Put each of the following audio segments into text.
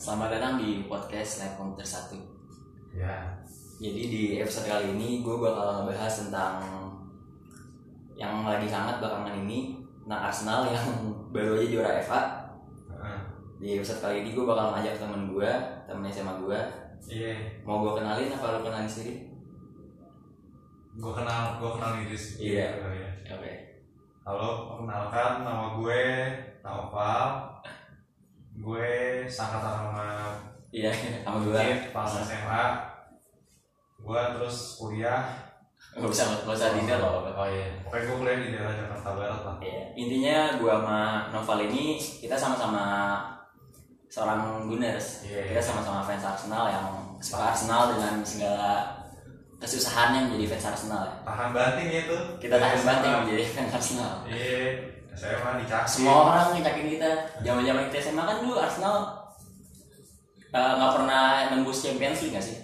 Selamat datang di podcast Lab Komputer 1 Ya, Jadi di episode kali ini gue bakal ngebahas tentang Yang lagi hangat belakangan ini Tentang Arsenal yang baru aja juara FA Heeh. Di episode kali ini gue bakal ngajak temen gue Temen SMA gue iya, Mau gue kenalin apa lo kenalin sendiri? gue kenal, gue kenal diri sendiri. Iya. ya. Oke Halo, perkenalkan nama gue Naufal. Gue sangkatan sama Iya sama gue pas SMA. Gue terus kuliah. Gak usah, gak usah detail loh Oh iya. Pokoknya gue kuliah di daerah Jakarta Barat lah. Iya, intinya gue sama Noval ini kita sama-sama seorang Gunners. Iya. Kita sama-sama fans Arsenal yang suka Arsenal dengan segala kesusahannya menjadi fans Arsenal. ya. Tahan banting ya tuh. Kita tahan banting menjadi fans Arsenal. Iya, Dicaki. Semua orang ngecakin kita. Zaman-zaman kita SMA kan dulu Arsenal eh, nggak pernah nembus Champions League nggak sih?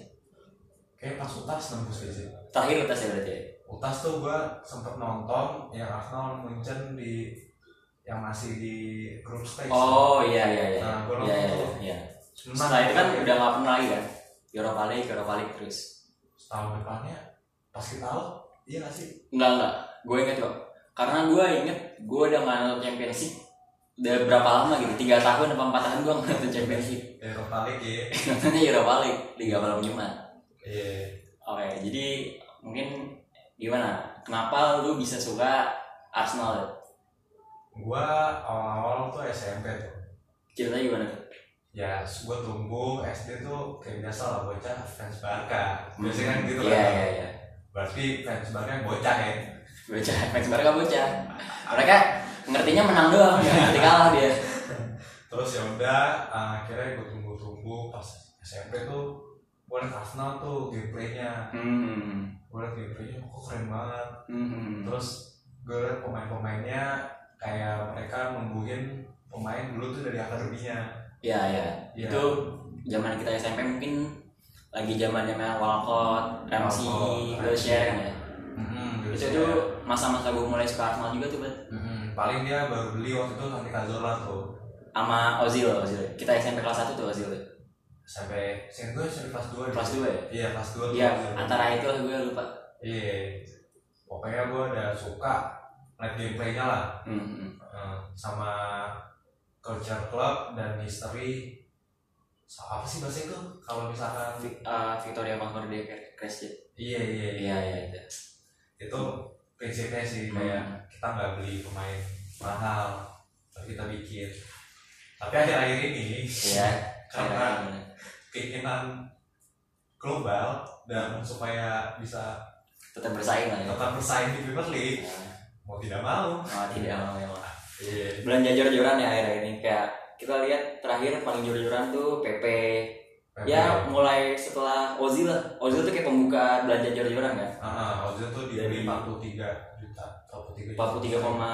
Kayak pas utas nembus sih. Terakhir utas ya berarti. ya? Utas tuh gue sempet nonton yang Arsenal Munchen di yang masih di group stage. Oh iya iya iya. Nah, Iya iya iya. Setelah itu kan udah nggak pernah lagi kan. Europa League, Europa League terus. setahun depannya pas kita out iya gak sih Enggak enggak, gue inget kok. Karena gue inget gue udah nggak nonton Champions League udah berapa lama gitu, tiga tahun apa empat tahun gue nggak nonton Champions League. Eropa League ya Nontonnya Europa League, Liga Malam Jumat. iya Oke, jadi mungkin gimana? Kenapa lu bisa suka Arsenal? ya? gua awal-awal tuh SMP tuh Ceritanya gimana tuh? ya gua tumbuh SD tuh kayak biasa lah bocah fans Barca biasanya kan gitu Iya kan iya iya. berarti fans Barca yang bocah ya Bocah, fans Barca bocah. Mereka ngertinya menang doang, nggak ngerti kalah dia. terus ya udah uh, akhirnya gua tumbuh-tumbuh pas SMP tuh gua liat Arsenal tuh gameplaynya Hmm. gua liat gameplaynya kok keren banget Hmm. terus gue liat pemain-pemainnya kayak mereka numbuhin pemain dulu tuh dari akademinya Iya iya. Iya. Itu zaman kita SMP mungkin lagi zaman zaman Walcott, Ramsey, Wilshere ya. Mm Itu tuh masa-masa gue mulai suka Arsenal juga tuh, Bet. paling dia baru beli waktu itu Santi Cazorla tuh Sama Ozil, Ozil. Kita SMP kelas 1 tuh Ozil. tuh. sampai sini gue sampai kelas 2 Kelas 2 ya? iya kelas 2 Iya, antara itu gue lupa. iya pokoknya gue udah suka liat gameplaynya lah Hmm. Eh, sama culture club dan history so, apa sih bahasa itu kalau misalkan uh, Victoria Concordia Crescent. iya iya iya Iya, iya itu. prinsipnya sih kayak Hmm. kita nggak beli pemain mahal tapi kita bikin tapi akhir-akhir ini Iya. karena keinginan global dan supaya bisa tetap bersaing lah ya. tetap bersaing di Premier League Nah, mau tidak mau Oh, tidak mau ya. Iya Belanja jor-joran ya akhir ini kayak kita lihat terakhir paling jor-joran tuh PP Ya mulai setelah Ozil lah. Ozil tuh kayak pembuka belanja jor-joran kan? Ah Ozil tuh Dari- dibeli 43 juta. 43 juta. 43 koma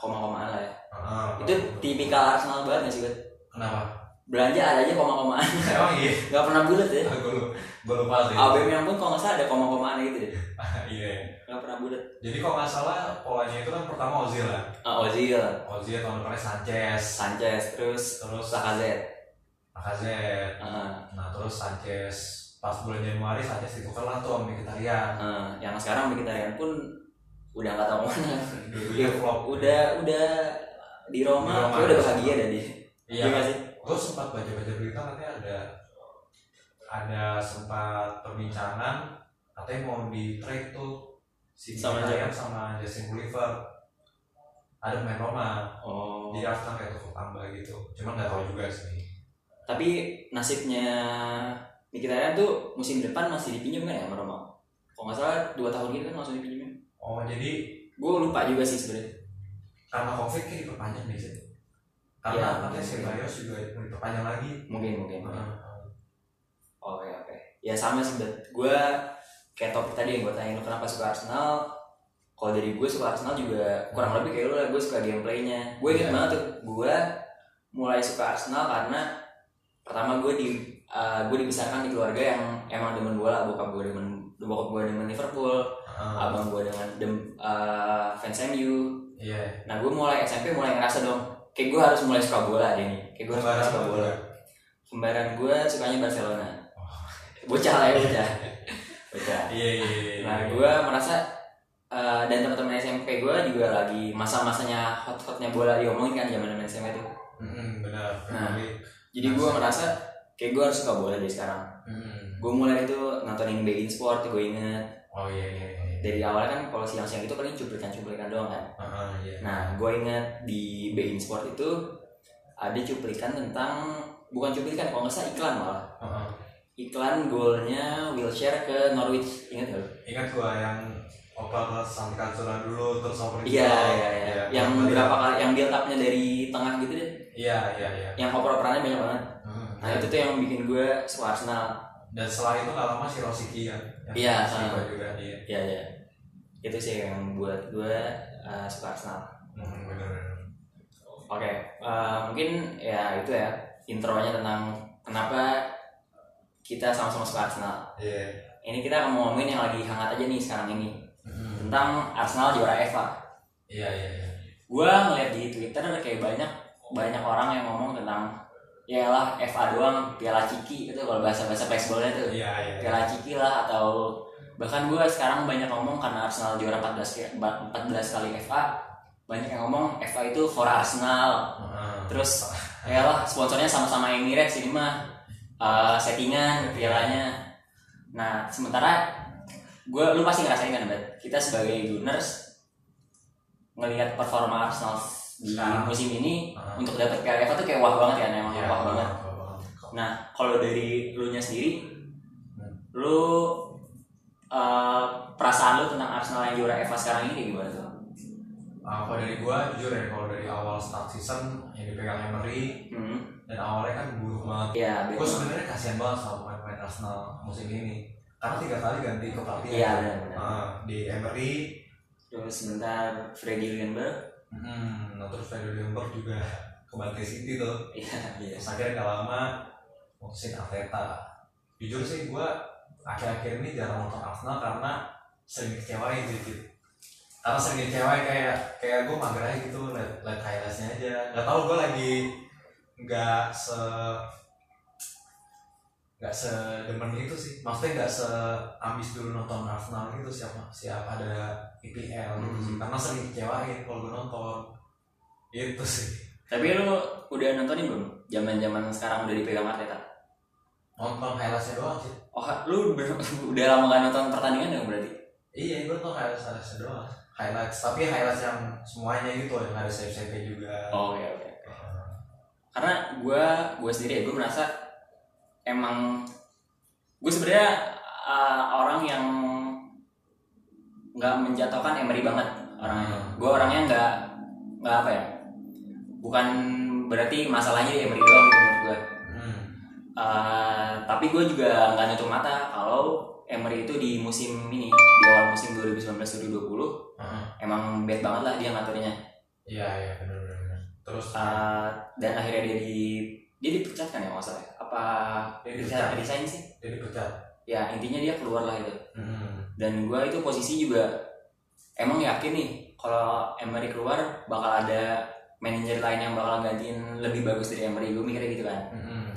koma komaan lah ya. Ah, Itu tipikal Arsenal banget gak sih Bet? kenapa? Belanja ada aja koma komaan emang iya? Gak pernah bulat ya? Gue lupa gue lupa sih. ABM yang pun kalau nggak salah ada koma komaan gitu deh. Iya Gak pernah bulat jadi kalau nggak salah polanya itu kan pertama Ozil lah ah, Ozil. Ozil tahun depannya Sanchez. Sanchez terus terus? Lacazette Lacazette Ah, nah terus Sanchez. Pas bulan Januari Sanchez ditukar lah tuh sama Mkhitaryan. Ah. yang sekarang Mkhitaryan pun udah nggak tahu mana. Dua-duanya flop udah udah di Roma, Di Roma. udah bahagia dah dia iya. Nggak sih? Gue sempat baca-baca berita katanya ada ada sempat perbincangan katanya mau di trade tuh si Sama Mkhitaryan sama Justin Bolivar ada pemain Roma. Oh. Jadi Arsenal kayak tukar tambah gitu. Cuman nggak tahu juga sih tapi nasibnya Mkhitaryan tuh musim depan masih dipinjam kan ya sama Roma kalau nggak salah dua tahun ini kan langsung dipinjam. Oh jadi gue lupa juga sih sebenarnya. Karena covid kayak diperpanjang Iya, karena katanya mungkin. Ceballos juga diperpanjang lagi. Mungkin mungkin. Heeh. oke oke. Ya sama sih gue kayak topik tadi yang gue tanya lu kenapa suka Arsenal? Kalau dari gue suka Arsenal juga kurang lebih kayak lu lah gue suka gameplaynya. Gue inget Iya. banget tuh gue mulai suka Arsenal karena pertama gue di uh, gue dibesarkan di keluarga yang emang demen bola bokap gue demen bokap gue demen Liverpool Heeh. abang gue dengan dem, uh, fans MU iya nah gue mulai SMP mulai ngerasa dong kayak gue harus mulai suka bola deh nih kayak gue harus mulai suka bola kembaran gue sukanya Barcelona Oh. bocah lah ya bocah bocah Iya iya iya. nah gue merasa eh, dan teman-teman SMP gue juga lagi masa-masanya hot-hotnya bola diomongin kan zaman zaman SMP tuh Mm-mm, benar. Nah. Jadi, gue merasa kayak gue harus suka bola dari sekarang mm. gue mulai itu nontonin Bein Sport gue inget Oh iya iya iya. dari awalnya kan kalau siang-siang itu paling cuplikan-cuplikan doang kan Ah, iya. nah gue inget di Bein Sport itu ada cuplikan tentang bukan cuplikan kalau nggak salah iklan malah Heeh. iklan golnya Wilshere ke Norwich inget gak? Ingat gua yang Opa Kancura dulu terus Opa Iya iya iya. Yang gua- berapa kali yang build up-nya dari tengah gitu deh. Iya iya iya. Yang oper-operannya banyak banget. Hmm. Nah itu tuh yang bikin gue suka Arsenal. Dan setelah itu gak lama si Rosiki kan. Iya, sama. Juga iya. Iya iya. Itu sih yang buat gue uh, suka Arsenal. Hmm, bener bener. Oke, uh, mungkin ya itu ya intronya tentang kenapa kita sama-sama suka Arsenal. Iya. Ini kita akan ngomongin yang lagi hangat aja nih sekarang ini Hmm. tentang Arsenal juara FA. Iya iya iya. gue ngeliat di Twitter kayak banyak banyak orang yang ngomong tentang ya lah FA doang piala ciki itu kalau bahasa bahasa baseballnya tuh iya. iya. piala ciki lah atau bahkan gue sekarang banyak ngomong karena Arsenal juara 14 ki- 14 kali FA banyak yang ngomong FA itu for Arsenal Heeh. terus ya lah sponsornya sama-sama Emirates ini mah uh, settingan pialanya nah sementara gue lu pasti ngerasain kan Bet? kita sebagai Gunners ngelihat performa Arsenal Sekarang. musim ini Heeh. untuk dapat piala FA tuh kayak wah banget kan emang Iya, wah banget wah banget. nah kalau dari lu nya sendiri Hmm. lu uh, perasaan lu tentang Arsenal yang juara FA sekarang ini kayak gimana tuh Ah, kalau dari gua jujur ya kalau dari awal start season yang dipegang Emery hmm. dan awalnya kan buruk banget. ya betul. sebenarnya kasihan banget sama pemain-pemain Arsenal musim ini karena tiga kali ganti kepelatihan. Iya, benar-benar. Ah, di Emery, terus sebentar Freddy Ljungberg hmm, nah terus Freddy Ljungberg juga ke Bante City tuh. iya iya Terus akhirnya gak lama mutusin Arteta. Jujur sih gue akhir-akhir ini jarang nonton Arsenal karena sering kecewain. Cid. Karena sering kecewain kayak kayak gue mager aja gitu liat, liat highlightsnya aja. Gak tau gue lagi nggak se nggak sedemen itu sih maksudnya nggak seambis dulu nonton Arsenal gitu siapa siapa ada IPL gitu sih Hmm. karena sering kecewain kalau gue nonton itu sih tapi lu udah nontonin belum zaman zaman sekarang udah dipegang Arteta nonton highlightsnya doang sih oh lu udah lama gak nonton pertandingan dong berarti Iya, gue tuh highlights highlights doang. Highlights, tapi highlights yang semuanya gitu yang ada save save juga. oh oke oke oke. karena gue gue sendiri ya gue merasa emang gue sebenarnya uh, orang yang nggak menjatuhkan Emery banget orangnya Hmm. gue orangnya nggak nggak apa ya bukan berarti masalahnya di Emery doang gitu menurut gue Hmm. Uh, tapi gue juga nggak nutup mata kalau Emery itu di musim ini di awal musim 2019-2020 Heeh. emang bad banget lah dia ngaturnya Iya, iya, benar benar. benar. Terus Uh, dan akhirnya dia di dia dipecat kan ya nggak salah ya? apa Dia dipecat. resign sih dia dipecat. ya intinya dia keluar lah itu Hmm. Dan gue itu posisi juga emang yakin nih kalau Emery keluar bakal ada manajer lain yang bakal gantiin lebih bagus dari Emery gue mikirnya gitu kan Hmm.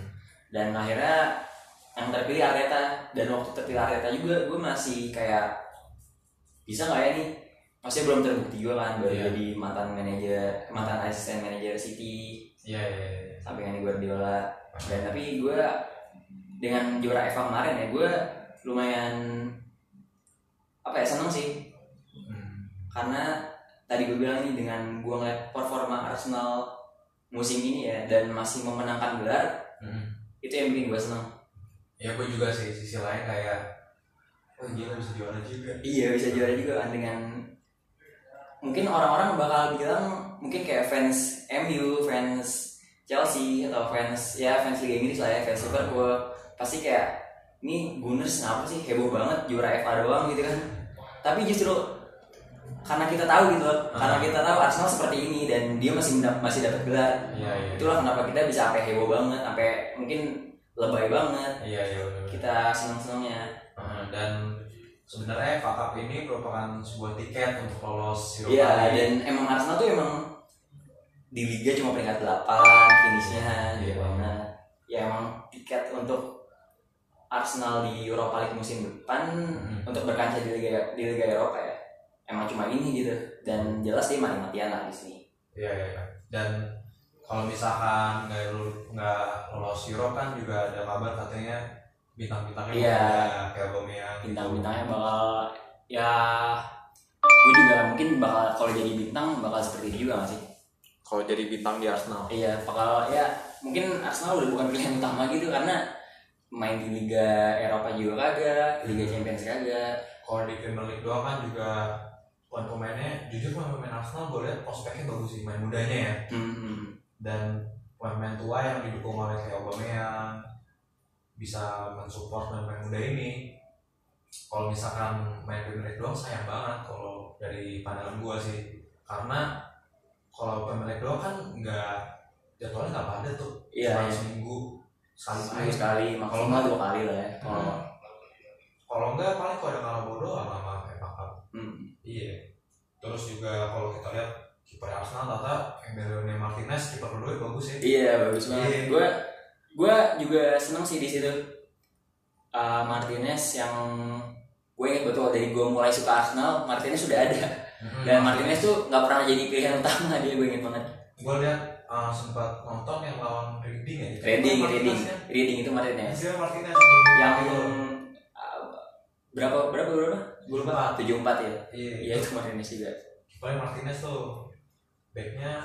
dan akhirnya yang terpilih Arteta dan waktu terpilih Arteta juga gue masih kayak bisa nggak ya nih masih belum terbukti juga kan baru Iya. jadi mantan manajer mantan asisten manajer City Iya, iya, iya. sampingan Guardiola dan tapi gue dengan juara FA kemarin ya gue lumayan apa ya seneng sih Hmm. karena tadi gue bilang nih dengan gue ngeliat performa Arsenal musim ini ya dan masih memenangkan gelar Hmm. itu yang bikin gue seneng Ya gue juga sih sisi lain kayak oh gila bisa juara juga. Iya bisa juara juga kan dengan mungkin orang-orang bakal bilang mungkin kayak fans MU, fans Chelsea atau fans ya fans Liga Inggris lah ya fans Liverpool pasti kayak ini Gunners kenapa sih heboh banget juara FA doang gitu kan tapi justru karena kita tahu gitu loh karena kita tahu Arsenal seperti ini dan dia masih mendap- masih dapat gelar Iya, iya. itulah kenapa kita bisa sampai heboh banget sampai mungkin lebay banget Iya, iya, benar. kita seneng-senengnya Heeh, dan sebenarnya FA Cup ini merupakan sebuah tiket untuk lolos Europa Iya League. dan emang Arsenal tuh emang di liga cuma peringkat 8 finishnya Iya. gitu banget. ya emang tiket untuk Arsenal di Europa League musim depan Hmm. untuk berkaca di Liga di Liga Eropa ya emang cuma ini gitu dan jelas dia mati-matian lah di sini Iya iya. iya. Dan kalau misalkan nggak nggak lolos Euro kan juga ada kabar katanya bintang-bintangnya Iya. kayak Aubameyang gitu. bintang-bintangnya bakal ya gue juga mungkin bakal kalau jadi bintang bakal seperti itu juga gak sih Kalau jadi bintang di Arsenal. iya bakal ya mungkin Arsenal udah bukan pilihan utama gitu karena main di Liga Eropa juga kagak Liga Champions kagak. Kalau di Premier League doang kan juga pemain-pemainnya jujur pemain-pemain Arsenal gue lihat prospeknya bagus sih main mudanya ya. Hmm. dan pemain-pemain tua yang didukung oleh kayak Aubameyang bisa mensupport pemain-pemain muda ini. Kalau misalkan main Premier League doang sayang banget kalau dari pandangan gua sih. Karena kalau Premier League doang kan nggak jadwalnya nggak padat tuh Cuma iya. seminggu sekali sekali maksimal dua kali lah ya kalau Hmm. kalau enggak paling kalau ada kalah bodoh sama sama FA Cup hmm. iya terus juga kalau kita lihat kiper Arsenal Tata Emiliano Martinez kiper kedua bagus ya iya bagus banget Iya. gue gue juga seneng sih di situ Uh, Martinez yang gue inget betul dari gue mulai suka Arsenal Martinez sudah ada Mhm. dan Martinez tuh nggak pernah jadi pilihan utama dia gue inget banget gue lihat uh, sempat nonton yang lawan Reading ya? Reading Martinez Reading. Kan? Reading itu Martinez. Hasilnya Martinez. Yang uh, berapa berapa berapa gue lupa tujuh empat ya? Iya iya. Itu Martinez juga. Paling Martinez tuh backnya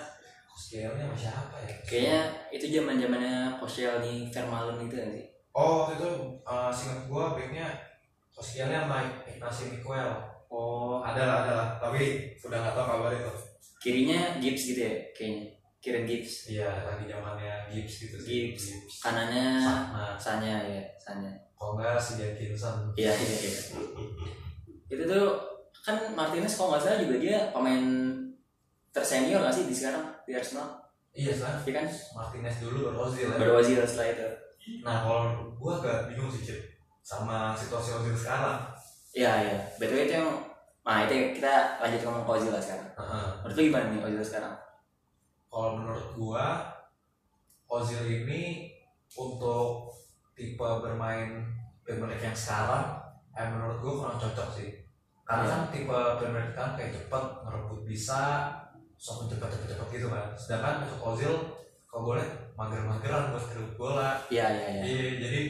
Koscielny sama siapa ya? Kayaknya itu zaman zamannya Koscielny Vermaelen itu kan sih oh itu uh, singkat gue backnya Koscielny sama Ignacio Miguel oh. Ada lah ada lah. Tapi udah nggak tahu kabar itu kirinya Gibbs gitu ya kayaknya Kieran Gibbs iya lagi zamannya Gibbs gitu sih. Gibbs. kanannya Nah, Sanya ya Sanya kalau nggak si Jenkinson iya iya iya. Itu tuh kan Martinez kalau nggak salah juga dia pemain tersenior nggak sih di sekarang di Arsenal? Iya kan Iya kan? Martinez dulu baru Ozil ya. Baru Ozil setelah itu. Nah kalau gue agak bingung sih Cip. Sama situasi Ozil sekarang. Iya iya. Betul itu yang nah itu kita lanjut ngomong ke Ozil sekarang. Heeh. menurut lu gimana nih Ozil sekarang kalau menurut gua Ozil ini untuk tipe bermain Premier League yang sekarang eh, menurut gua kurang cocok sih. Karena Iya. kan tipe Premier League kan kayak cepet ngerebut bisa sok cepet cepet cepet gitu kan. Sedangkan untuk Ozil kalau boleh mager-mageran buat ngerebut bola. Iya iya iya. Iya, jadi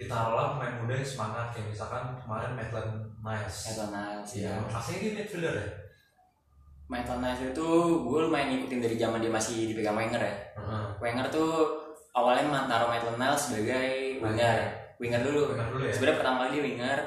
ditaruhlah pemain muda yang semangat kayak misalkan kemarin Maitland Niles. Maitland Niles Iya, ya aslinya dia midfielder ya Maitland Niles itu gue lumayan ngikutin dari zaman dia masih dipegang Wenger ya. Heeh. Wenger tuh awalnya ma- naruh Maitland Niles sebagai winger winger dulu. Dengar dulu ya. Sebenarnya pertama kali dia winger.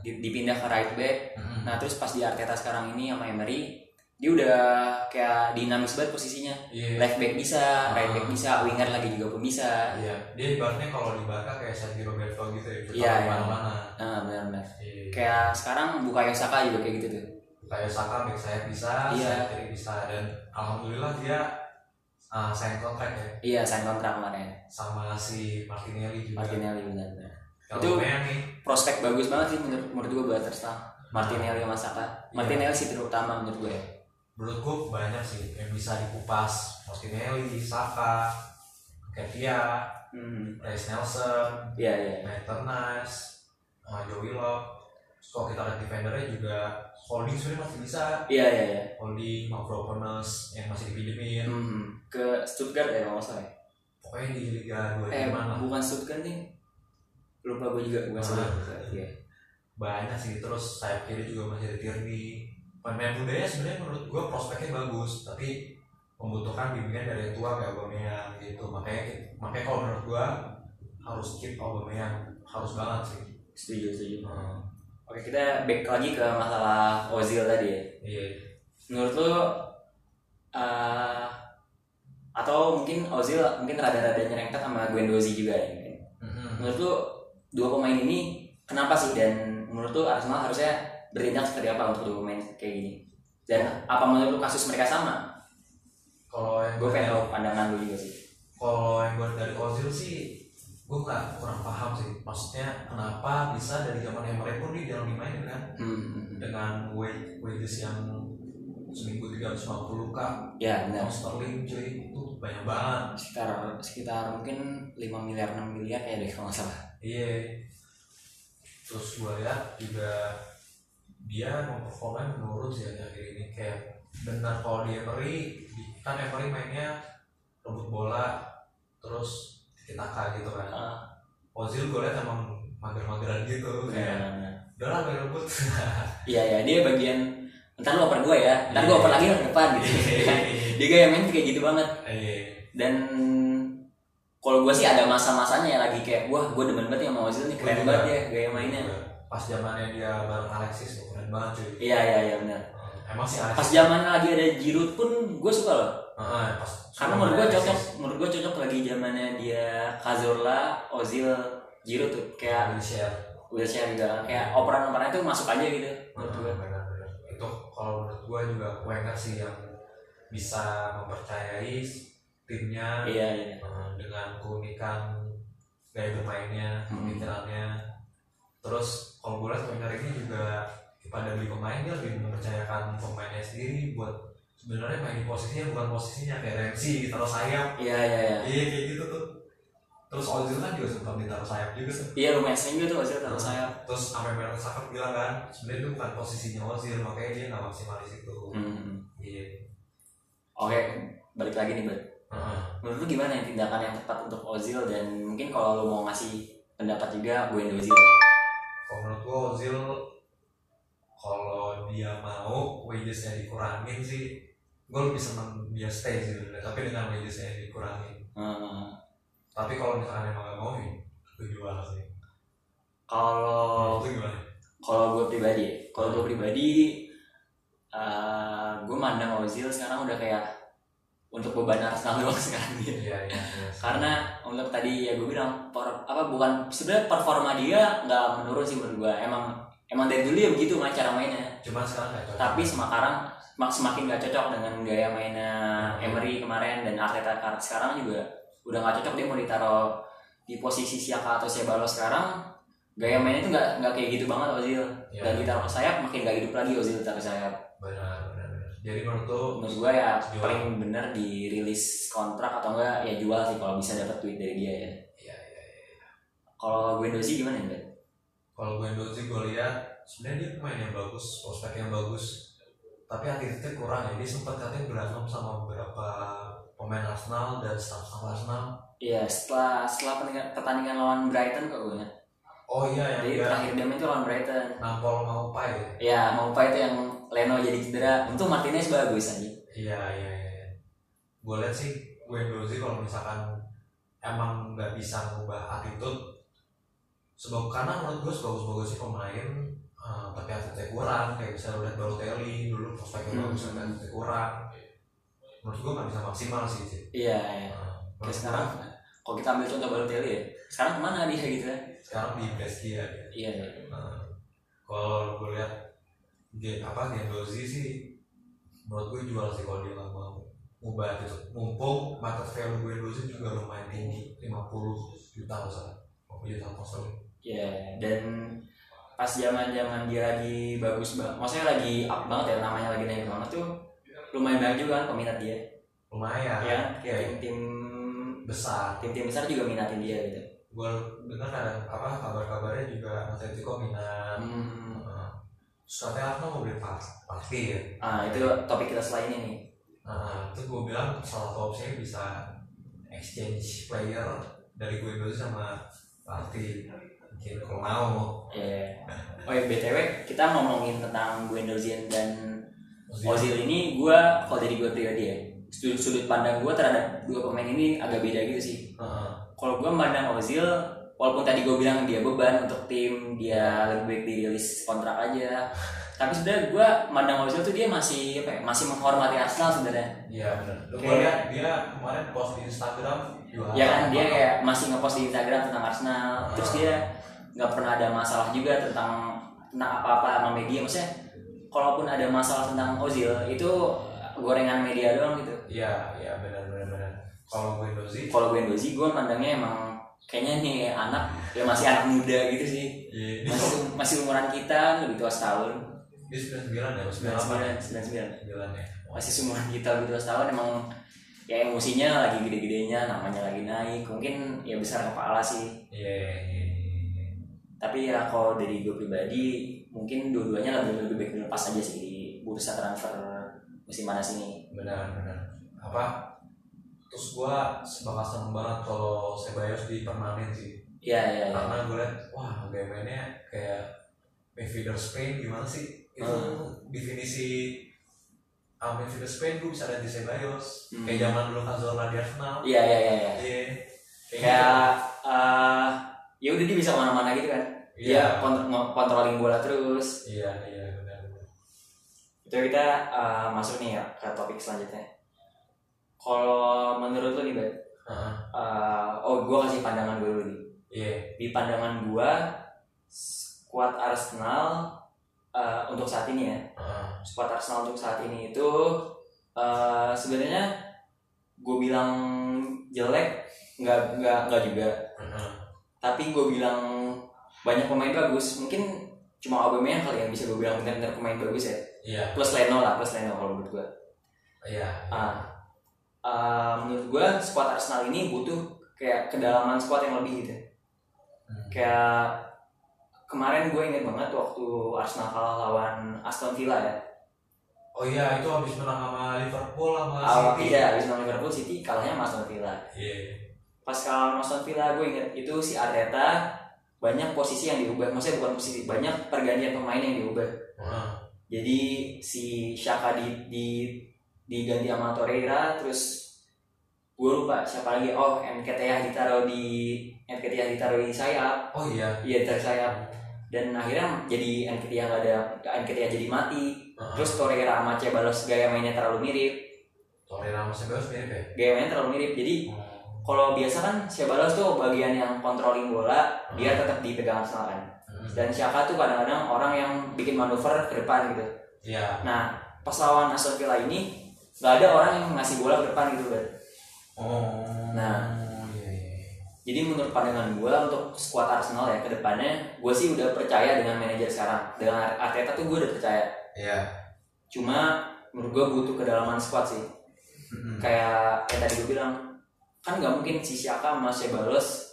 Di- dipindah ke right back. Heeh. nah terus pas di Arteta sekarang ini sama Emery dia udah kayak dinamis banget posisinya. Iya. left back bisa right back bisa winger lagi juga pun bisa. Iya, dia ibaratnya kalau di Barca kayak Sergio Roberto gitu ya, Iya, taruh iya. mana-mana. nah benar-benar. Iya. kayak sekarang Bukayo Saka juga kayak gitu tuh Kayak Saka back sayap bisa, Iya. sayap kiri bisa dan alhamdulillah dia uh, sign kontrak ya iya sign kontrak kemarin sama si Martinelli juga. Martinelli Kalau Itu- nih, prospek bagus banget sih menurut menurut gue buat Arsenal Martinelli sama Saka Iya. Martinelli sih terutama menurut gue ya menurut gue banyak sih yang bisa dikupas. Martinelli, Saka, Ketia, hmm. Reis Nelson, iya iya Maitland Niles, uh, Joe Willock. Kalau kita lihat defendernya juga holding sebenarnya masih bisa. iya iya iya. Holding, Mavropanos yang masih dipinjemin. Hmm, ke Stuttgart ya kalau nggak salah ya? Pokoknya di Liga 2 Eh lah. bukan Stuttgart nih. Lupa gue juga bukan. Stuttgart. Iya. Banyak sih terus sayap kiri juga masih ada Tierney. Pemain mudanya sebenarnya menurut gue prospeknya bagus tapi membutuhkan bimbingan dari yang tua kayak Aubameyang gitu. Makanya makanya kalau menurut gue harus keep Aubameyang. Harus banget sih. Setuju setuju. Hmm, oke kita back lagi ke masalah Ozil tadi ya. Iya. Menurut lo eh, atau mungkin Ozil mungkin rada-rada nyerempet sama Guendouzi juga ya mungkin. Mhm. menurut lo dua pemain ini kenapa sih? Dan menurut lo Arsenal harusnya bertindak seperti apa untuk dua pemain kayak gini? Dan apa menurut lo kasus mereka sama? Kalau yang gue pengen tahu pandangan lo juga sih. kalau yang gue dari Ozil sih gue nggak kurang paham sih. Maksudnya kenapa bisa dari zaman Emery pun dia jarang dimainin kan? Hmm. dengan wage wages yang seminggu 350 k ya benar. Sterling cuy. Itu banyak banget. Sekitar sekitar mungkin 5 miliar 6 miliar kayak deh kalau nggak salah. Iya. Terus gue lihat juga dia memperformanya menurun sih akhir ini. Kayak benar kalau di Emery kan Emery mainnya rebut bola terus kita gitu kan. Ah, Ozil gue lihat emang mager-mageran gitu kayak benar-benar. udah lah main rebut iya ya dia bagian ntar lu oper gue ya ntar gue Iya. oper lagi ke depan gitu. Dia gaya main kayak gitu banget. Iya. dan kalau gue sih ada masa-masanya ya lagi kayak wah gue demen banget ya sama Ozil nih keren banget ya gaya mainnya. Pas zamannya dia bareng Alexis keren banget cuy. Iya iya iya benar emang sih pas zaman lagi ada Giroud pun gue suka loh. Heeh, pas karena menurut gue cocok menurut gue cocok lagi zamannya dia Cazorla Ozil Giroud tuh. Kayak Wilshere Wilshere juga kayak operan-operannya tuh masuk aja gitu menurut gue itu kalau menurut gua juga Wenger sih yang bisa mempercayai timnya iya iya. dengan keunikan gaya bermainnya Hmm. pemikirannya terus kalau gue lihat Wenger ini juga pada beli pemain dia lebih mempercayakan pemainnya sendiri buat sebenarnya main di posisinya bukan posisinya kayak Ramsey ditaruh sayap. Iya iya iya. Iya kayak gitu tuh. Terus Ozil kan juga sempat ditaruh sayap juga tuh iya lumayan sering juga tuh Ozil taruh sayap. terus sampai Mertesacker bilang kan sebenarnya itu bukan posisinya Ozil makanya dia nggak maksimal di situ Hmm. iya. Oke balik lagi nih Bud. Heeh. menurut lu gimana yang tindakan yang tepat untuk Ozil? Dan mungkin kalau lu mau ngasih pendapat juga gue Ozil kalau menurut gua Ozil kalau dia mau wagesnya dikurangin sih. Gue lebih seneng dia stay sih sebenarnya tapi dengan wagesnya dikurangin. Hmm. tapi kalau misalkan emang gak mau ya gue jual sih. Kalau itu gimana? kalau gue pribadi ya, kalau gue pribadi eh gue mandang Ozil sekarang udah kayak untuk beban Arsenal doang sekarang dia. Iya iya iya karena untuk tadi ya gue bilang per- apa bukan sebenarnya performa dia nggak menurun sih menurut gue emang emang dari dulu ya begitu main cara mainnya. Cuman sekarang gak cocok. Tapi sekarang mak- semakin gak cocok dengan gaya mainnya Emery kemarin dan Arteta kar- sekarang juga udah gak cocok dia mau ditaruh di posisi Siaka atau Sebalo sekarang gaya mainnya itu nggak nggak kayak gitu banget Ozil. Iya. dan ditaruh ke sayap makin gak hidup lagi Ozil ditaruh ke sayap. Benar benar jadi menurut tuh menurut gue ya Jual. paling bener dirilis kontrak atau enggak ya jual sih kalau bisa dapat duit dari dia ya. Iya iya kalau gue dosi gimana ya kalau gue sih gue lihat sebenarnya dia pemain yang bagus prospek yang bagus tapi attitude kurang ya dia sempat katanya berantem sama beberapa pemain Arsenal dan staff-staff Arsenal Iya setelah setelah pertandingan, pertandingan lawan Brighton kok gue oh iya yang Jadi terakhir dia main itu lawan Brighton. nampol mau pai ya Ya mau apa itu yang Leno jadi cedera. Untung Martinez bagus aja. iya iya iya gue lihat sih gue sih kalau misalkan emang nggak bisa ngubah attitude sebab karena menurut gue sebagus-bagus sih pemain eh, tapi attitude kurang kayak bisa lihat Balotelli dulu prospeknya Hmm. bagus tapi attitude kurang menurut gue nggak bisa maksimal sih sih Iya. iya. Nah, Kayak sekarang kalau kita ambil contoh Balotelli ya. Sekarang ke mana dia gitu ya? sekarang di Brescia dia. Iya. iya. Nah, kalau gue lihat game apa Gendozi sih menurut gue jual sih kalau dia nggak mau ubah gitu mumpung market value gue Gendozi juga lumayan tinggi 50 juta misalnya 50 juta kosong Iya. Dan pas zaman zaman dia lagi bagus banget, maksudnya lagi up banget ya namanya lagi naik banget tuh lumayan banyak juga kan peminat dia. lumayan Ya, kayak kayak tim-tim besar tim-tim besar juga minatin dia gitu. gue dengar ada apa kabar-kabarnya juga Atletico minat Hmm. uh, katanya Arsenal mau beli Par- Partey ya Ah itu topik kita setelah ini nih. Nah, itu gue bilang salah satu opsinya bisa exchange player dari gue dulu sama Party mungkin kalau mau Iya. Oh ya BTW kita ngomongin tentang Guendouzi dan Ozil ini gue kalau dari gue pribadi ya sudut, sudut pandang gue terhadap dua pemain ini agak beda gitu sih. Heeh. Kalau gue memandang Ozil walaupun tadi gue bilang dia beban untuk tim dia lebih baik dirilis kontrak aja tapi sebenarnya gue memandang Ozil tuh dia masih apa ya, masih menghormati Arsenal sebenarnya Iya benar. Kayak- dia kemarin post di Instagram juara. ya kan dia kayak masih ngepost di Instagram tentang Arsenal terus Ah. dia nggak pernah ada masalah juga tentang tentang apa-apa sama media maksudnya kalaupun ada masalah tentang Ozil itu gorengan media doang gitu. Iya iya benar benar benar. Kalau gue dozi, kalau gue Dozi gue mandangnya emang kayaknya nih anak ya masih anak muda gitu sih. Dia masih masih umuran kita lebih tua setahun. Dia sembilan sembilan ya sembilan sembilan sembilan sembilan sembilan. Sembilan ya. masih seumuran kita lebih tua setahun emang ya emosinya lagi gede-gedenya namanya lagi naik mungkin ya besar kepala sih. Iya, iya, iya, iya. Tapi ya kalau dari gue pribadi mungkin dua-duanya lebih lebih baik dilepas aja sih. Di bursa transfer musim panas ini. Benar benar. Apa? Terus gua bakal seneng banget kalau Sebayos dipermanen sih. Iya iya iya. Karena gue liat wah gaya mainnya kayak midfielder Spain gimana sih? Itu Hmm. definisi uh, midfielder Spain gue bisa lihat di Sebayos Hmm. kayak zaman dulu Cazorla di Arsenal. Iya iya iya iya. iya. Kayak kayak eh ya udah dia bisa ke mana-mana gitu kan gitu. dia kont- nge- controlling bola terus iya iya benar benar itu kita eh, masuk nih ya ke topik selanjutnya kalau menurut lo nih Bat, Heeh. eh, oh gue kasih pandangan gue dulu nih iya di pandangan gue squad Arsenal eh, untuk saat ini ya Heeh. squad Arsenal untuk saat ini itu eh, sebenarnya gue bilang jelek nggak nggak nggak juga. Tapi gue bilang banyak pemain bagus. Mungkin cuma Aubameyang kali yang bisa gue bilang benar-benar pemain bagus ya. Iya. Plus Leno lah plus Leno kalau menurut gue iya. Ah. Eh, menurut gue squad Arsenal ini butuh kayak kedalaman squad yang lebih gitu. Hmm. kayak kemarin gue inget banget waktu Arsenal kalah lawan Aston Villa ya. Oh iya itu habis menang sama Liverpool sama City. Tidak habis menang Liverpool City kalahnya sama Aston Villa. Iya pas kalah sama Aston Villa gue inget itu si Arteta banyak posisi yang diubah. Maksudnya bukan posisi banyak pergantian pemain yang diubah. Heeh. jadi si Shaka di, di diganti sama Torreira terus gue lupa siapa lagi. Oh Nketiah ditaruh di Nketiah ditaruh di sayap. Oh iya. Iya ditaruh sayap. Dan akhirnya jadi Nketiah nggak ada Nketiah jadi mati. Heeh. terus Torreira sama Cebalos gaya mainnya terlalu mirip. Torreira sama Sebayos mirip ya? Gaya mainnya terlalu mirip. Jadi Oh. Kalau biasa kan Cebalos tuh bagian yang controlling bola biar tetap dipegang Arsenal kan Hmm. dan Shaka tuh kadang-kadang orang yang bikin manuver ke depan gitu iya Nah, pas lawan Aston Villa ini nggak ada orang yang ngasih bola ke depan gitu kan. oh Nah. iya iya Jadi menurut pandangan gue untuk skuad Arsenal ya ke depannya, gue sih udah percaya dengan manajer sekarang. Dengan Arteta tuh gue udah percaya. iya Cuma menurut gue butuh kedalaman skuad sih. Mm-mm. Kayak kayak tadi gue bilang, kan nggak mungkin si Xhaka sama Ceballos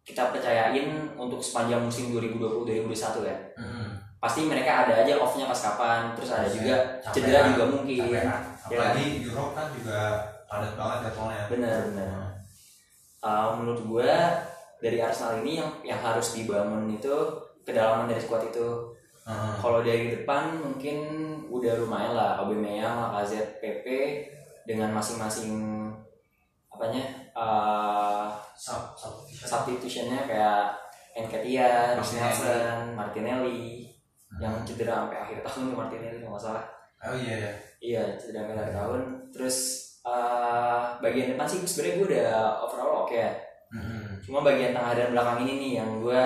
kita percayain untuk sepanjang musim 2020-2021 ya. Mm-mm. Pasti mereka ada aja off-nya pas kapan, terus ada Iya, juga cedera kan, juga mungkin. kan. Ya. apalagi Europe kan juga padat banget jadwalnya Benar, benar. Uh, menurut gue dari Arsenal ini yang yang harus dibangun itu kedalaman dari skuad itu. Heeh. Kalau dari depan mungkin udah lumayan lah Aubameyang, Lacazette, PP dengan masing-masing apanya uh, Sub- substitution. substitutionnya kayak Martinelli. Nelson, Martinelli yang Hmm. cedera sampai akhir tahun Martinelli kalau nggak salah. oh iya ya Iya, cedera sampai akhir tahun. Terus uh, bagian depan sih sebenarnya gue udah overall oke ya. Mm-mm. Cuma bagian tengah dan belakang ini nih yang gue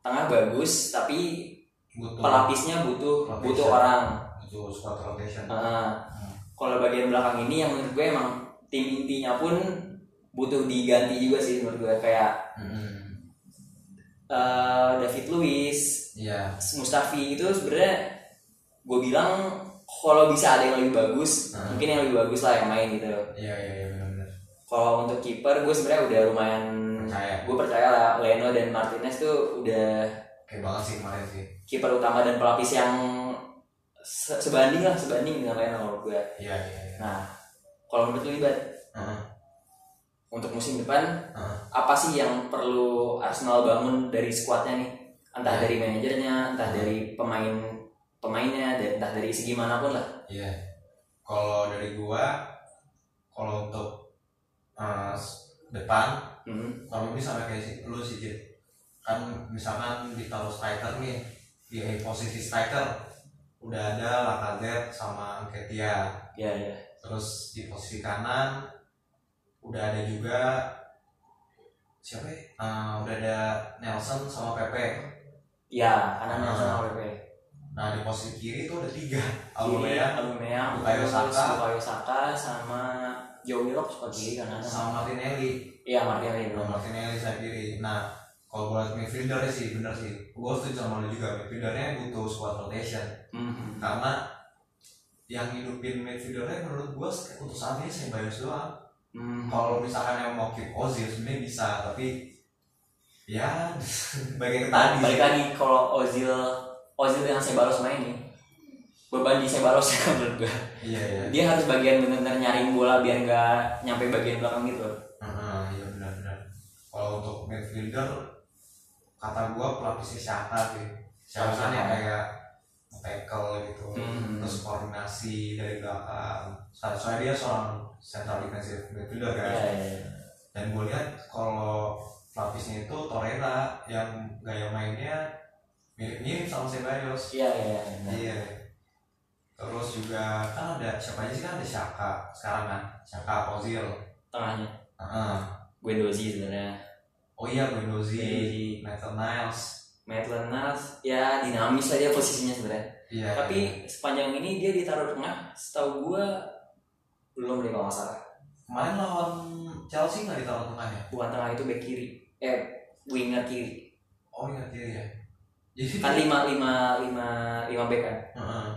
tengah bagus tapi butuh pelapisnya butuh butuh orang. butuh squad rotation Heeh. Kalau bagian belakang ini yang menurut gue emang tim intinya pun butuh diganti juga sih menurut gue kayak Mm-mm. eh, David Luiz, iya Mustafi itu sebenarnya gue bilang kalau bisa ada yang lebih bagus, Hmm. mungkin yang lebih bagus lah yang main gitu. iya iya iya benar-benar Kalau untuk kiper gue sebenarnya udah lumayan percaya gue percaya lah Leno dan Martinez tuh udah kayak banget sih kemarin sih kiper utama dan pelapis yang se- sebanding lah sebanding dengan Leno menurut gue. iya iya iya Nah, kalau menurut lu Ibat, Heeh. untuk musim depan Heeh. apa sih yang perlu Arsenal bangun dari skuadnya nih? Entah Ya. dari manajernya, entah dari pemain pemainnya, dan entah dari segi mana pun lah. Iya. Kalau dari gua, kalau untuk uh, depan, Hmm. kalau ini sama kayak si, lu sih. Kan misalkan ditaruh striker nih, di posisi striker udah ada Lacazette sama Ketia. Ya ya. Terus di posisi kanan udah ada juga siapa ya? Uh, udah ada Nelson sama Pepe. Ya, karena Ah. Nelson sama PP. Nah di posisi kiri tuh ada tiga. Aubameyang Aubameyang, Bukayo Saka. Bukayo Saka sama Joe Willock suka kiri kan sama Martinelli. Iya Martinelli belum. Martinelli saya kiri. Nah, kalau buat midfielder sih bener sih. Gue setuju sama lu juga. Midfieldernya butuh squad rotation. Mhm. Karena yang hidupin midfieldernya menurut gue untuk saat ini Sebayos doang. Hmm. kalau misalkan yang mau keep Ozil sebenarnya bisa tapi ya bagian tadi balik lagi kalau Ozil Ozil yang Sebaros main nih beban di Sebaros ya menurut gue iya iya. Dia harus bagian bener-bener nyaring bola biar nggak nyampe bagian belakang gitu. Heeh, iya benar-benar. Kalau untuk midfielder kata gua pelapisnya Shaka sih? Shaka yang kayak tackle gitu Hmm. terus koordinasi dari belakang. Soalnya dia seorang central defensive midfielder kan. Iya, iya, iya. dan gue lihat kalau pelapisnya itu Torreira yang gaya mainnya mirip-mirip sama Ceballos. Iya iya iya. iya. Terus juga kan ada siapa aja sih kan? Ada Shaka sekarang kan? Shaka Ozil. Tengahnya. Heeh. Guendouzi sebenarnya. Oh iya Guendouzi Nathan Niles Maitland Niles ya dinamis lah dia posisinya sebenarnya iya. Tapi sepanjang ini dia ditaruh tengah setahu gua belum deh kalau nggak salah. Kemarin lawan Chelsea nggak ditaruh tengah ya? Bukan tengah itu back kiri. Eh winger kiri. Oh iya kiri ya. Jadi kan lima lima lima lima back kan? Heeh.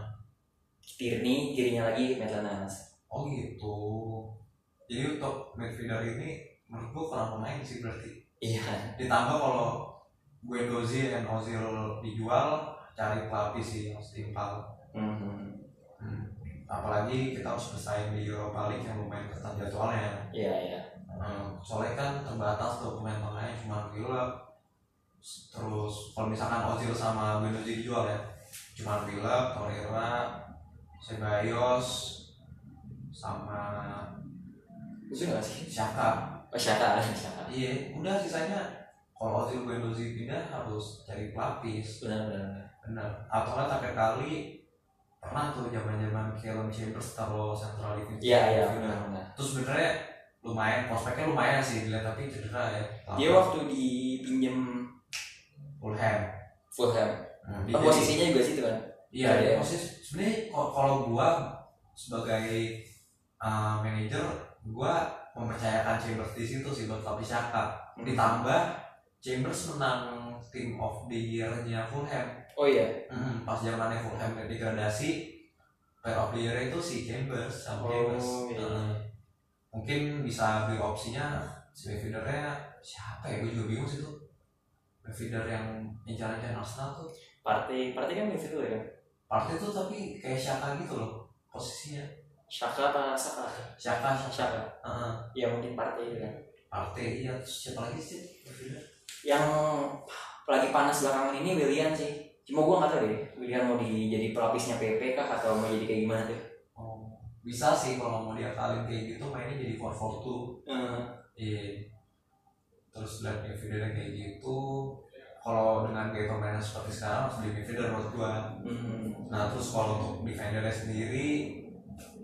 Tierney kirinya lagi Maitland Niles. Oh gitu. Jadi untuk midfielder ini menurut gua kurang pemain sih berarti. Iya. Ditambah kalau Guendouzi dan Ozil dijual cari pelapis sih yang setimpal hmm. hmm. apalagi kita harus bersaing di Europa League yang lumayan ketat jadwalnya iya iya hmm. soalnya kan terbatas tuh pemain tengahnya cuma Philip terus kalau misalkan Ozil sama Guendouzi dijual ya cuma Philip, Torreira, Ceballos sama Udah nggak sih Xhaka oh Shaka Shaka iya udah sisanya kalau Ozil Guendouzi pindah harus cari pelapis benar benar benar atau kan terakhir kali pernah tuh zaman zaman Callum Chambers taruh central defense iya iya benar benar terus sebenarnya lumayan prospeknya lumayan sih dilihat tapi cedera ya. Dia waktu dipinjem Fulham. Fulham. Nah, dia Oh, posisinya juga situ kan? Iya dia posisi sebenarnya kalau- gua sebagai uh, manajer gua mempercayakan Chambers di situ sih buat lapis Xhaka ditambah Chambers menang team of the year-nya Fulham. Oh iya. Hmm, pas zamannya Fulham degradasi player of the year itu si Chambers sama Oh, Chambers. iya. Heeh. mungkin bisa beli opsinya si midfieldernya siapa ya? Gue juga bingung sih tuh. Midfielder yang incar-incar Arsenal tuh. Partai Partai kan midfielder ya? Partai tuh tapi kayak Shaka gitu loh posisinya. Shaka apa Saka Shaka Shaka Shaka Heeh. ya mungkin partai itu kan. Partai iya. Terus siapa lagi sih midfielder yang lagi panas belakangan ini William sih cuma gua nggak tahu deh William mau di, jadi pelapisnya PP kah atau mau jadi kayak gimana tuh oh, bisa sih kalau mau diakalin kayak gitu mainnya jadi 4-4-2 hmm. Iya. Terus lihat midfielder kayak gitu, kalau dengan gaya permainan seperti sekarang harus beli midfielder menurut gua. Hmm. Nah terus kalau untuk defendernya sendiri,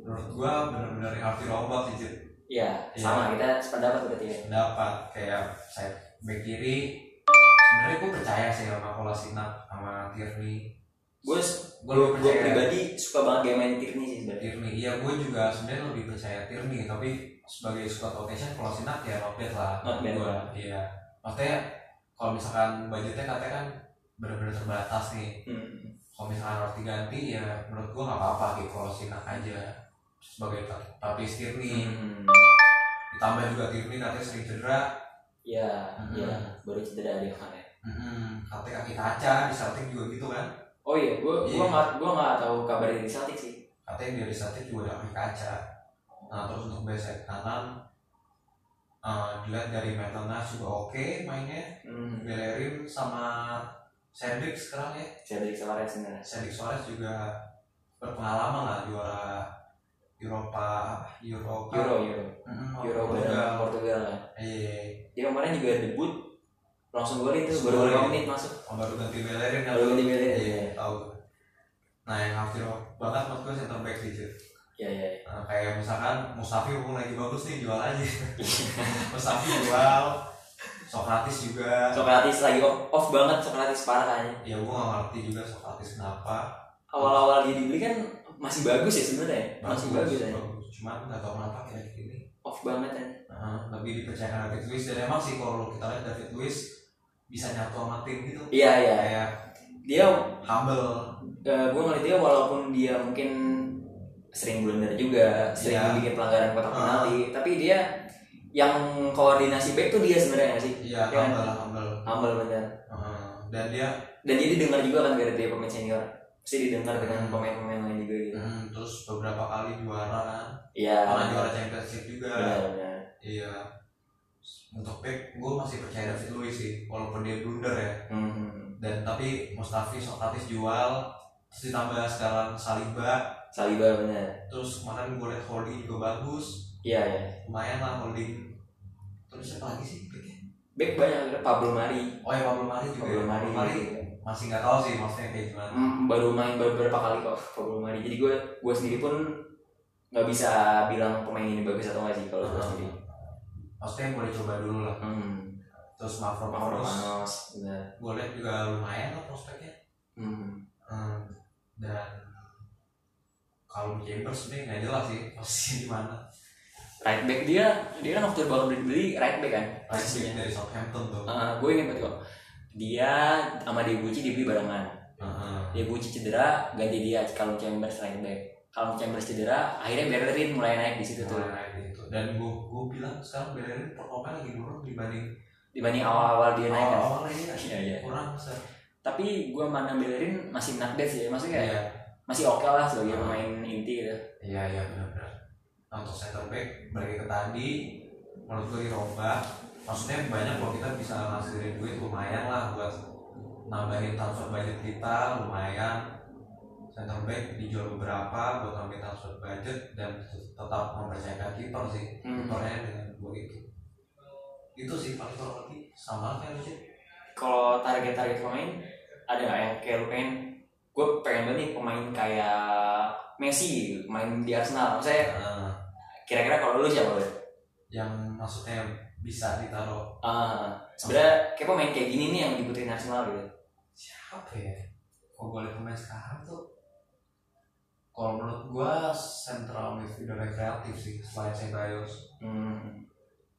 menurut gua benar-benar yang harus dirombak sih Jit. ya Iya. sama kita sependapat berarti ya Dapat kayak saya back kiri, sebenarnya gua percaya sih sama Kolasinac sama Tierney. gue gue percaya pribadi suka banget game main Tierney sih sebenarnya Tierney. Iya gua juga sebenarnya lebih percaya Tierney, tapi sebagai squad rotation Kolasinac ya not bad lah. Not bad. Gua, iya. Maksudnya kalau misalkan budgetnya katanya kan benar-benar terbatas nih hmm. kalau misalkan harus diganti ya menurut gua nggak apa-apa gitu kalau Sinak aja sebagai pelapis Tierney Hmm. ditambah juga Tierney katanya sering cedera ya Hmm. ya baru cedera dia kemarin mm katanya kaki kaca di Celtic juga gitu kan? Oh iya gue Iya. gue nggak gue nggak tahu kabar dari Celtic sih. Katanya dia di Celtic juga ada kaki kaca. Nah terus untuk base kanan eh, dilihat dari Maitland juga oke mainnya. Hmm. Bellerin sama Cedric sekarang ya. Cedric Suarez sebenarnya. Cedric Suarez juga berpengalaman lah juara Eropa Eropa Euro Euro Mm-mm, Euro Portugal. Portugal kan Iya, dia kemarin juga debut langsung tuh Langsung baru golin. lima menit masuk oh, baru ganti Bellerin kan? baru ganti Bellerin Iya, ya tahu. Nah, yang hampir banget menurut gue center back sih, Cid. ya ya Nah, kayak misalkan Mustafi mumpung lagi bagus nih jual aja. Mustafi jual, Sokratis juga. Sokratis lagi off, off banget Sokratis parah kayaknya Ya gue gak ngerti juga Sokratis kenapa. awal-awal dia dibeli kan masih bagus ya sebenarnya masih bagus ya bagus. Cuman gak tau kenapa kayak gini. off banget kan Nah, lebih dipercayakan David Luiz dan emang sih kalau kita lihat David Luiz bisa nyatu sama tim gitu. iya iya Kayak dia humble. gue ngeliat dia walaupun dia mungkin sering blunder juga sering Iya. bikin pelanggaran kotak Ah. penalti tapi dia yang koordinasi back tuh dia sebenarnya nggak sih iya Iya. humble humble humble bener Heeh. dan dia dan jadi dengar juga kan dari dia pemain senior pasti didengar dengan Hmm. pemain-pemain lain juga gitu. Hmm, terus beberapa kali juara kan? Iya. Pernah juara championship juga. Benar iya. Untuk back gue masih percaya David Luiz sih walaupun dia blunder ya. Hmm. dan tapi Mustafi Sokratis jual terus ditambah sekarang Saliba. Saliba benar. Terus kemarin gue liat holding juga bagus. Iya ya lumayan lah holding. Terus siapa lagi sih back banyak ada Pablo Mari. Oh ya Pablo Mari juga Pablo ya. Mari, Pablo Mari masih nggak tahu sih maksudnya kayak gimana. Hmm, baru main beberapa kali kok Pablo Mari jadi gue gue sendiri pun nggak bisa bilang pemain ini bagus atau nggak sih kalau gue sendiri. Maksudnya boleh coba dulu lah. Hmm. terus Manos benar gue liat juga lumayan lah prospeknya. Hmm. Hmm, dan kalau Chambers sebenarnya nggak jelas sih posisinya di mana. Right back dia dia kan waktu baru beli right back kan? Right back dari Southampton tuh. Ah, gue inget banget kok dia sama Debuchy dibeli barengan. Heeh. Debuchy cedera ganti dia kalau Chambers right back. Kalau Chambers cedera akhirnya Bellerin mulai naik di situ tuh. Mulai naik gitu. dan gue gue bilang sekarang Bellerin performa lagi turun dibanding dibanding awal-awal dia naik kan? Awal-awal ini Iya, iya. kurang besar. Tapi gue mana Bellerin masih bad sih maksudnya kayak iya. masih oke lah sebagai Ah. pemain inti gitu. Iya iya benar-benar. Nah, untuk center back balik ke tadi menurut gue dirombak maksudnya banyak kalau kita bisa ngasihin duit lumayan lah buat nambahin transfer budget kita lumayan. Center back dijual beberapa buat nambahin transfer budget dan tetap mempercayakan kiper sih. Hmm. kipernya dengan begitu itu sih kurang lebih. Sama kayak sih kalau target-target pemain ada nggak yang kayak lu pengen gue pengen banget nih pemain kayak Messi gitu, main di Arsenal. Saya Nah, kira-kira kalau lu siapa lu? yang maksudnya bisa ditaruh. Ah, sebenarnya kayak pemain kayak gini nih yang dibutuhin Arsenal gitu. Siapa ya? Kalau gue liat pemain sekarang tuh? Kalau menurut gua central midfielder yang kreatif sih selain Ceballos. Hmm.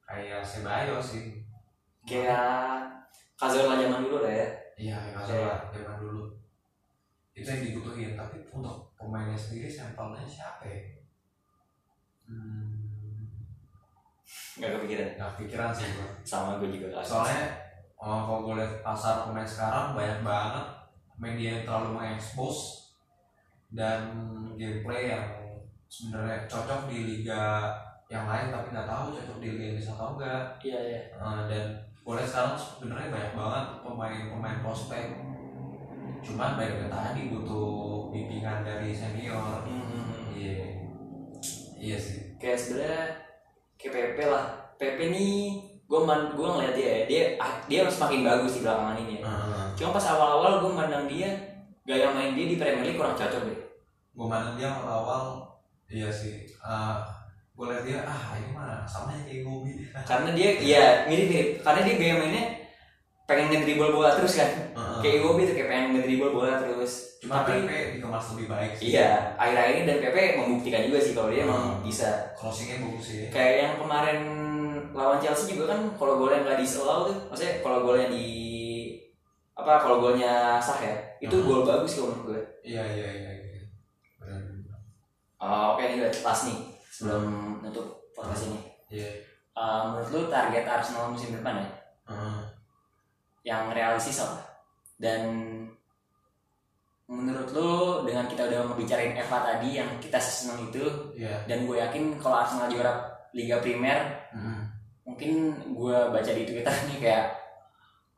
kayak Ceballos sih. Kayak Cazorla zaman dulu lah ya. Iya Cazorla zaman dulu. Itu yang dibutuhin tapi untuk pemainnya sendiri sampelnya siapa ya? Hmm, nggak kepikiran? Nggak pikiran sih gua sama gue juga kan soalnya oh, kalau gue lihat pasar pemain sekarang banyak banget media yang terlalu mengekspos dan gameplay yang sebenarnya cocok di liga yang lain tapi nggak tahu cocok di liga Indonesia atau enggak iya iya. Eh, dan boleh sekarang sebenarnya banyak banget pemain-pemain prospek. Cuman baik tadi butuh bimbingan dari senior. Hmm. iya. Iya sih. Kayak sebenarnya kayak PP lah. PP nih gue man gue ngeliat dia ya dia ah, dia harus makin bagus di belakangan ini ya. Heeh. cuma pas awal-awal gue mandang dia gaya main dia di Premier League kurang cocok deh. Gue mandang dia awal iya sih. Eh, gue liat dia ah ini mah sama aja kayak Gobi karena dia iya mirip mirip karena dia gaya mainnya pengen ngedribble bola terus kan. Heeh. kayak Iwobi tuh kayak pengen ngedribble bola terus. Cuma tapi PP dikemas lebih baik sih. Iya akhir-akhir ini dan PP membuktikan juga sih kalau dia emang Hmm. bisa. Crossingnya bagus sih. Kayak yang kemarin lawan Chelsea juga kan kalau golnya nggak disallow tuh maksudnya kalau golnya di apa kalau golnya sah ya itu Hmm. gol bagus kalau menurut gue. Iya iya iya iya. Benar Ah, oke nih guys last nih sebelum nutup podcast ini. Iya. Ah, menurut lu target Arsenal musim depan ya? Heeh. Yang realistis apa dan menurut lu dengan kita udah ngebicarain Eva tadi yang kita seneng itu iya dan gue yakin kalau Arsenal juara Liga Primer Heeh. mungkin gue baca di Twitter nih kayak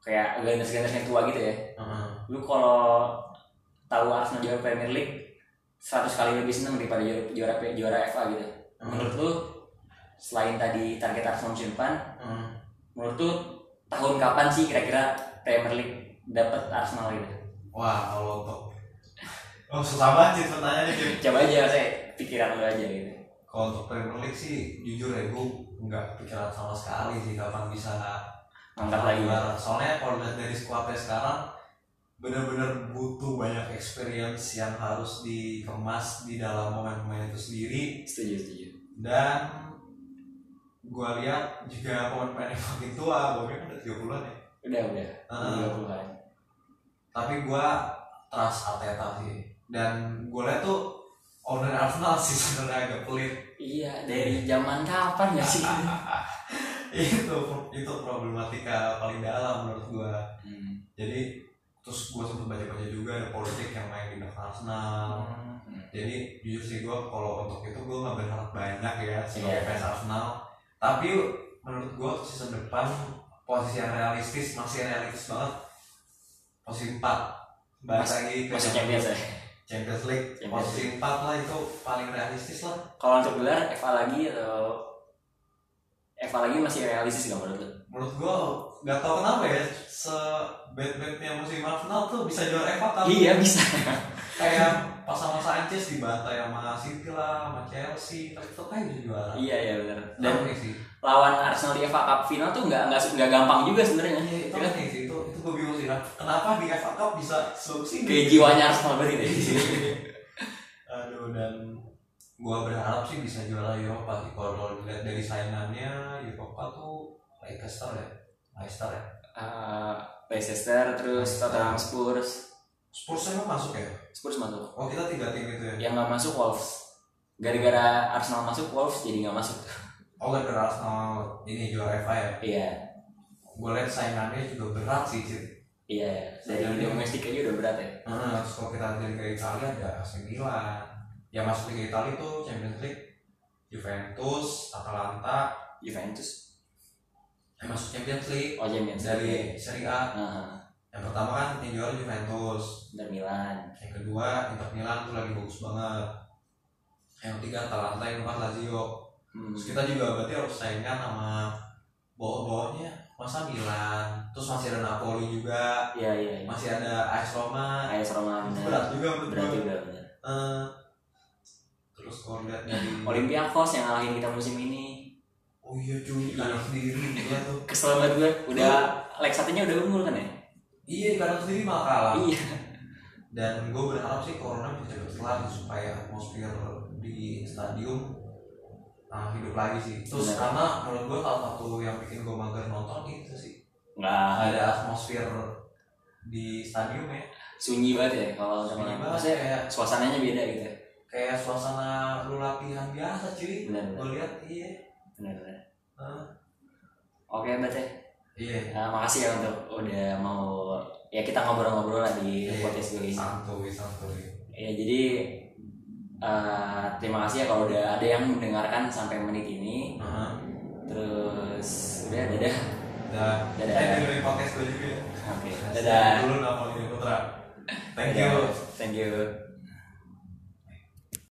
kayak ganas-ganas yang tua gitu ya Heeh. lu kalau tahu Arsenal juara Premier League 100 kali lebih seneng daripada juara juara, juara FA gitu menurut lu selain tadi target Arsenal musim depan Heeh. menurut lu tahun kapan sih kira-kira Premier League dapat Arsenal gitu. Wah kalau untuk oh susah banget sih pertanyaannya Jim. coba aja saya pikiran lu aja gitu. Kalau untuk Premier League sih jujur ya gue nggak pikiran sama sekali sih kapan bisa angkat lagi. Juara. soalnya kalau lihat dari skuadnya sekarang benar-benar butuh banyak experience yang harus dikemas di dalam pemain-pemain itu sendiri. Setuju setuju. Dan gua lihat juga pemain-pemain yang makin tua gue kan udah 30-an ya udah udah Ah. tiga puluh kan tapi gua trust Arteta sih dan gua lihat tuh owner Arsenal sih sebenarnya agak pelit iya dari zaman kapan ya sih itu itu problematika paling dalam menurut gua Hmm. jadi terus gua sempet baca-baca juga ada politik yang main di belakang Arsenal Hmm. jadi jujur sih gue kalau untuk itu gue nggak berharap banyak ya sebagai Iya. fans Arsenal tapi menurut gue season depan posisi yang realistis masih realistis banget posisi 4 balik Mas- lagi Masuk Champions ya. Champions League Champions posisi 4 lah itu paling realistis lah Kalau untuk gelar Eva lagi atau Eva lagi masih realistis nggak menurut lu? menurut gue nggak tahu kenapa ya se bad badnya musim Arsenal tuh bisa juara FA Cup Iya bisa. Kayak pas sama Sanchez dibantai sama City lah sama Chelsea. Tapi tetap aja bisa juara. Iya iya benar. Dan aneh sih. lawan Arsenal di FA Cup final tuh nggak nggak nggak gampang juga sebenarnya. Iya, itu Ya kan? sih. Itu itu gue bingung sih kenapa di FA Cup bisa sebagus ini Kayak jiwanya Arsenal berarti deh. aduh dan gua berharap sih bisa juara Eropa sih. Kalau dilihat dari saingannya Eropa tuh Leicester ya? Leicester ya? Eh, Leicester terus Tottenham Spurs. Spurs emang masuk ya Spurs masuk. oh kita tiga tim itu ya Yang nggak masuk Wolves. Gara-gara Arsenal masuk Wolves jadi nggak masuk. oh gara-gara Arsenal ini juara FA ya Iya. gue lihat saingannya juga berat sih Cid Iya, dari Iya. domestik aja udah berat ya. Nah, terus kalau kita lihat ke Italia ada AC Milan yang masuk Liga Italia itu Champions League Juventus Atalanta Juventus. yang masuk Champions League Oh Champions dari League. Serie A Nah, yang pertama kan yang juara Juventus Inter Milan. yang kedua Inter Milan tuh lagi bagus banget yang ketiga Atalanta yang keempat Lazio Hmm. terus kita juga berarti harus saingan sama bawah-bawahnya masa Milan terus masih ada Napoli juga Iya iya. iya. masih ada AS Roma AS Roma itu benar. berat juga menurut Berat juga benar. Eh, terus kalau lihat dari Olympiakos yang ngalahin kita musim ini. oh iya cuy kanan sendiri gila tuh Kesel banget gue. Udah leg satunya udah unggul kan ya? Iya di sendiri malah kalah Iya. dan gue berharap sih corona bisa cepet kelar supaya atmosfer di stadium nah, hidup lagi sih terus Benar. karena menurut gue salah satu yang bikin gue mager nonton itu sih Nggak ada atmosfer di stadium ya sunyi banget ya kalau Sunyi sama banget, maksudnya kayak suasananya beda gitu. ya. kayak suasana lu latihan biasa cuy gue lihat iya Benar benar. Oke, berarti iya Nah, makasih ya untuk udah mau ya kita ngobrol-ngobrol lah di Iya. podcast gue ini. santuy santuy Ya jadi eh, terima kasih ya kalau udah ada yang mendengarkan sampai menit ini. Heeh. Terus udah dadah. Dah. Dadah. Eh dengerin podcast gue juga ya. Oke. Dadah. Dadah. Dulu nama Putra. Thank Dadah. you. Thank you.